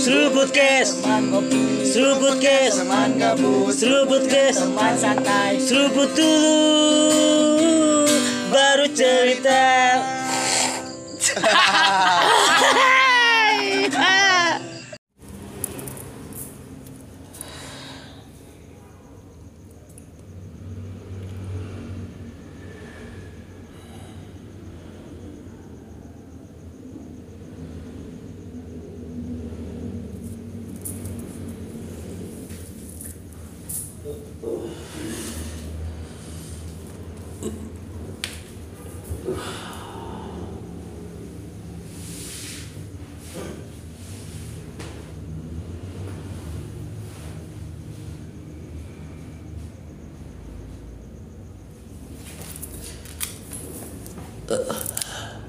Seruput kes Seruput kes Seruput kes Seruput dulu Baru cerita Ugh.